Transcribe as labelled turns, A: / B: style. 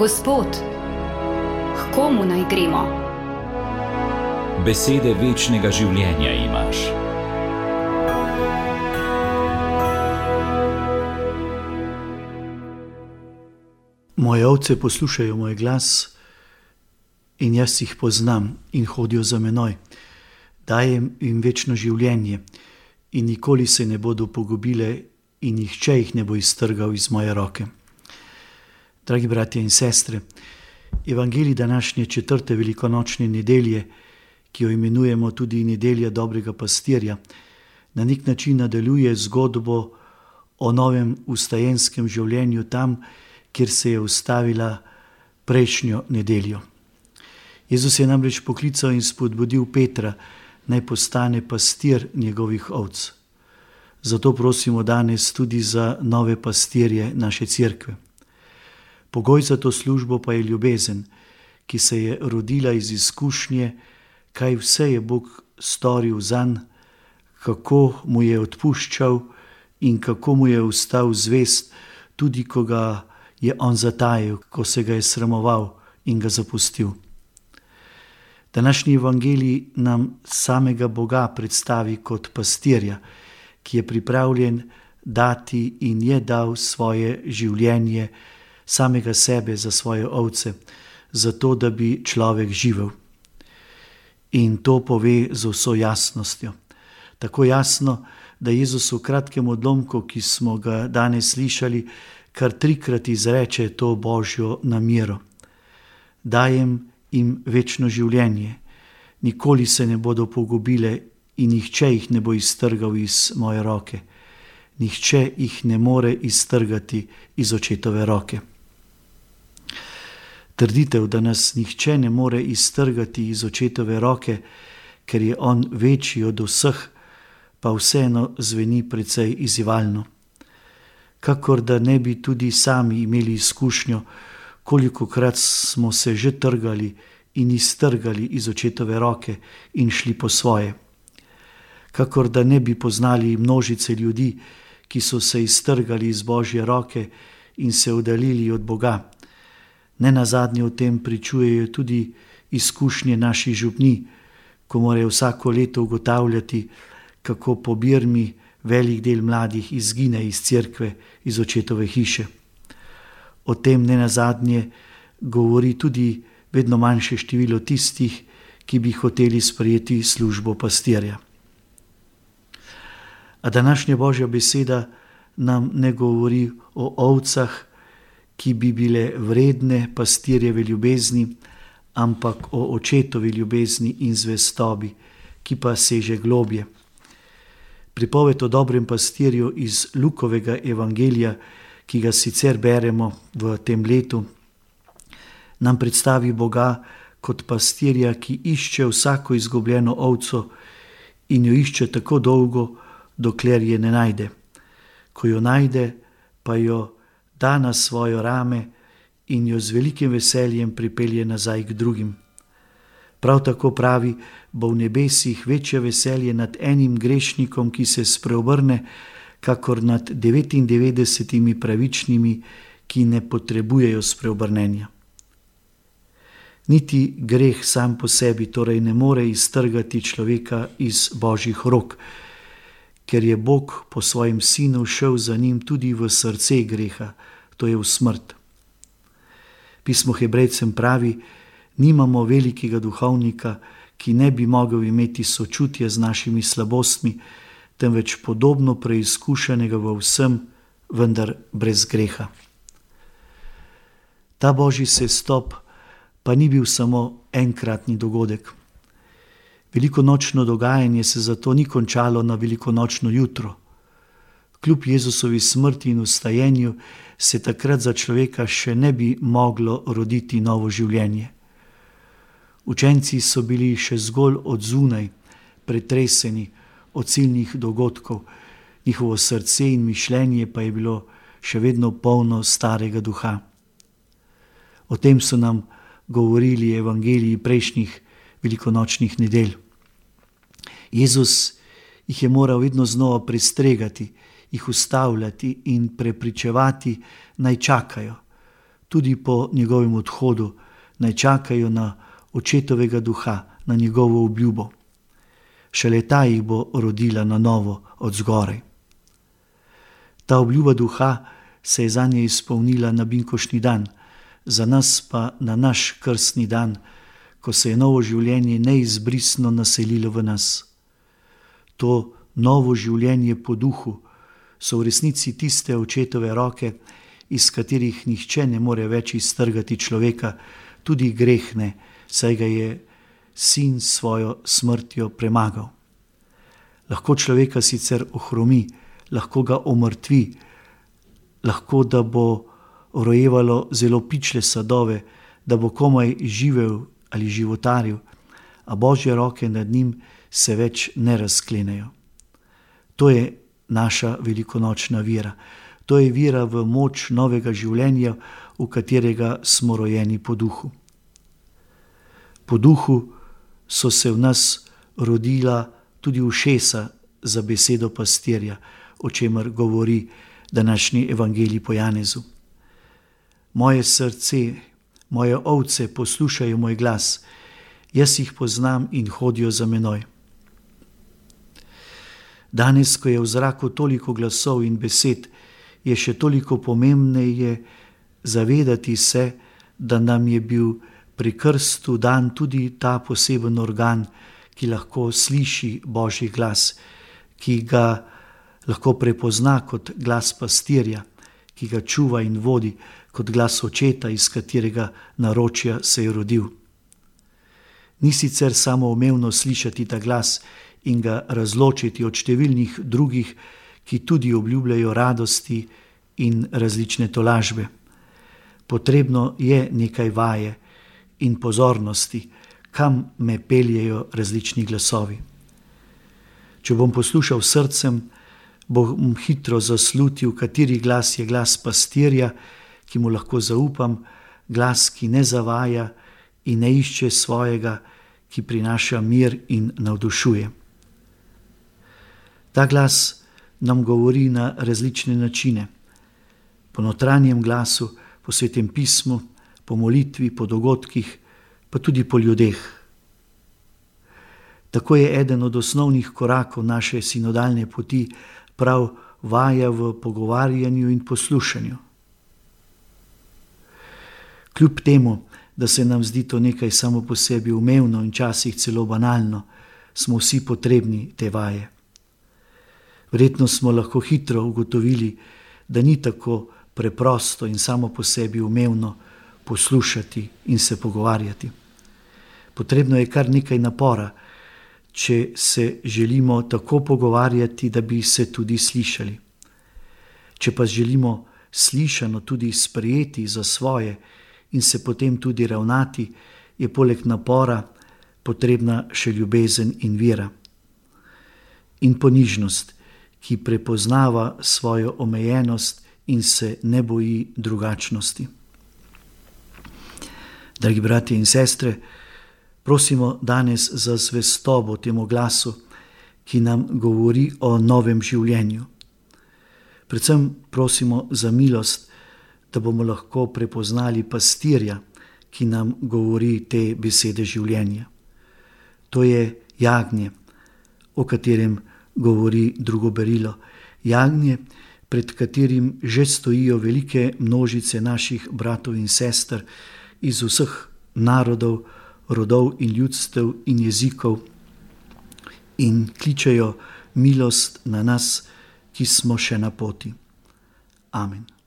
A: Gospod, k komu naj gremo?
B: Besede večnega življenja imaš.
C: Moje ovce poslušajo moj glas in jaz jih poznam in hodijo za menoj. Dajem jim večno življenje in nikoli se ne bodo pogubile in nihče jih ne bo iztrgal iz moje roke. Dragi bratje in sestre, evangelij današnje četrte velikonočne nedelje, ki jo imenujemo tudi nedelja dobrega pastirja, na nek način nadaljuje zgodbo o novem ustajenskem življenju tam, kjer se je ustavila prejšnjo nedeljo. Jezus je namreč poklical in spodbudil Petra, naj postane pastir njegovih ovc. Zato prosimo danes tudi za nove pastirje naše cerkve. Pogoj za to službo pa je ljubezen, ki se je rodila iz izkušnje, kaj vse je Bog storil za njega, kako mu je odpuščal in kako mu je ustal zvest, tudi ko ga je on zatajil, ko se ga je sramoval in ga zapustil. Današnji evangelij nam samega Boga predstavi kot pastirja, ki je pripravljen dati in je dal svoje življenje, samega sebe za svoje ovce, zato da bi človek živel. In to pove z vso jasnostjo. Tako jasno, da Jezus v kratkem odlomku, ki smo ga danes slišali, kar trikrat izreče to božjo namero. Dajem jim večno življenje, nikoli se ne bodo pogubile in nihče jih ne bo iztrgal iz moje roke. Nihče jih ne more iztrgati iz očetove roke. Trditev, da nas nihče ne more iztrgati iz očetove roke, ker je on večji od vseh, pa vseeno zveni precej izzivalno kakor da ne bi tudi sami imeli izkušnjo, koliko krat smo se že trgali in iztrgali iz očetove roke in šli po svoje. Kakor da ne bi poznali množice ljudi, ki so se iztrgali iz božje roke in se oddaljili od Boga. Ne na zadnje o tem pričujejo tudi izkušnje naših župni, ko morajo vsako leto ugotavljati, kako po Birmi velik del mladih izgine iz cerkve, iz očetove hiše. O tem ne na zadnje govori tudi vedno manjše število tistih, ki bi hoteli sprejeti službo pastirja. A današnja božja beseda nam ne govori o ovcah, ki bi bile vredne pastirjeve ljubezni, ampak o očetovi ljubezni in zvestobi, ki pa seže globje pripoved o dobrem pastirju iz Lukovega evangelija, ki ga sicer beremo v tem letu, nam predstavi Boga kot pastirja, ki išče vsako izgubljeno ovco in jo išče tako dolgo, dokler je ne najde. Ko jo najde, pa jo da na svojo rame in jo z velikim veseljem pripelje nazaj k drugim. Prav tako pravi, bo v nebesih večje veselje nad enim grešnikom, ki se spreobrne, kakor nad 99 pravičnimi, ki ne potrebujejo spreobrnenja. Niti greh sam po sebi torej ne more iztrgati človeka iz božjih rok, ker je Bog po svojem sinu šel za njim tudi v srce greha, to je v smrt. Pismo Hebrejcem pravi, nimamo velikega duhovnika, ki ne bi mogel imeti sočutja z našimi slabostmi, temveč podobno preizkušenega v vsem, vendar brez greha. Ta božji sestop pa ni bil samo enkratni dogodek. Veliko nočno dogajanje se zato ni končalo na veliko nočno jutro. Kljub Jezusovi smrti in ustajenju se takrat za človeka še ne bi moglo roditi novo življenje. Učenci so bili še zgolj od zunaj, pretreseni od ciljnih dogodkov, njihovo srce in mišljenje pa je bilo še vedno polno starega duha. O tem so nam govorili evangeliji prejšnjih velikonočnih nedelj. Jezus jih je moral vedno znova prestregati, jih ustavljati in prepričevati, naj čakajo. tudi po njegovem odhodu, naj čakajo na očetovega duha, na njegovo obljubo. Šele ta jih bo rodila na novo od zgoraj. Ta obljuba duha se je za nje izpolnila na binkošni dan, za nas pa na naš krstni dan, ko se je novo življenje neizbrisno naselilo v nas. To novo življenje po duhu so v resnici tiste očetove roke, iz katerih nihče ne more več iztrgati človeka, tudi grehne, saj ga je sin svojo smrtjo premagal. Lahko človeka sicer ohromi, lahko ga omrtvi, lahko da bo rojevalo zelo pičle sadove, da bo komaj živel ali životaril, a božje roke nad njim se več ne razklenejo. To je naša velikonočna vira, to je vira v moč novega življenja, v katerega smo rojeni po duhu. Po duhu so se v nas rodila tudi ušesa za besedo pastirja, o čemer govori današnji evangelij po Janezu. Moje srce, moje ovce poslušajo moj glas, jaz jih poznam in hodijo za menoj. Danes, ko je v zraku toliko glasov in besed, je še toliko pomembneje zavedati se, da nam je bil pri krstu dan tudi ta poseben organ, ki lahko sliši Božji glas, ki ga lahko prepozna kot glas pastirja, ki ga čuva in vodi kot glas očeta, iz katerega naročja se je rodil. Ni sicer samo umevno slišati ta glas in ga razločiti od številnih drugih, ki tudi obljubljajo radosti in različne tolažbe. Potrebno je nekaj vaje in pozornosti, kam me peljejo različni glasovi. Če bom poslušal srcem, bom hitro zaslutil, kateri glas je glas pastirja, ki mu lahko zaupam, glas, ki ne zavaja in ne išče svojega, ki prinaša mir in navdušuje. Ta glas nam govori na različne načine, po notranjem glasu, po svetem pismu, po molitvi, po dogodkih, pa tudi po ljudeh. Tako je eden od osnovnih korakov naše sinodalne poti prav vaja v pogovarjanju in poslušanju. Kljub temu, da se nam zdi to nekaj samo po sebi umevno in časih celo banalno, smo vsi potrebni te vaje. Verjetno smo lahko hitro ugotovili, da ni tako preprosto in samo po sebi umevno poslušati in se pogovarjati. Potrebno je kar nekaj napora, če se želimo tako pogovarjati, da bi se tudi slišali. Če pa želimo slišano tudi sprejeti za svoje in se potem tudi ravnati, je poleg napora potrebna še ljubezen in vera. In ponižnost, ki prepoznava svojo omejenost in se ne boji drugačnosti. Dragi bratje in sestre, prosimo danes za zvestobo temu glasu, ki nam govori o novem življenju. Predvsem prosimo za milost, da bomo lahko prepoznali pastirja, ki nam govori te besede življenja. To je jagnje, o katerem govori drugo berilo. Jagnje, pred katerim že stojijo velike množice naših bratov in sester iz vseh narodov, rodov in ljudstev in jezikov in kličejo milost na nas, ki smo še na poti. Amen.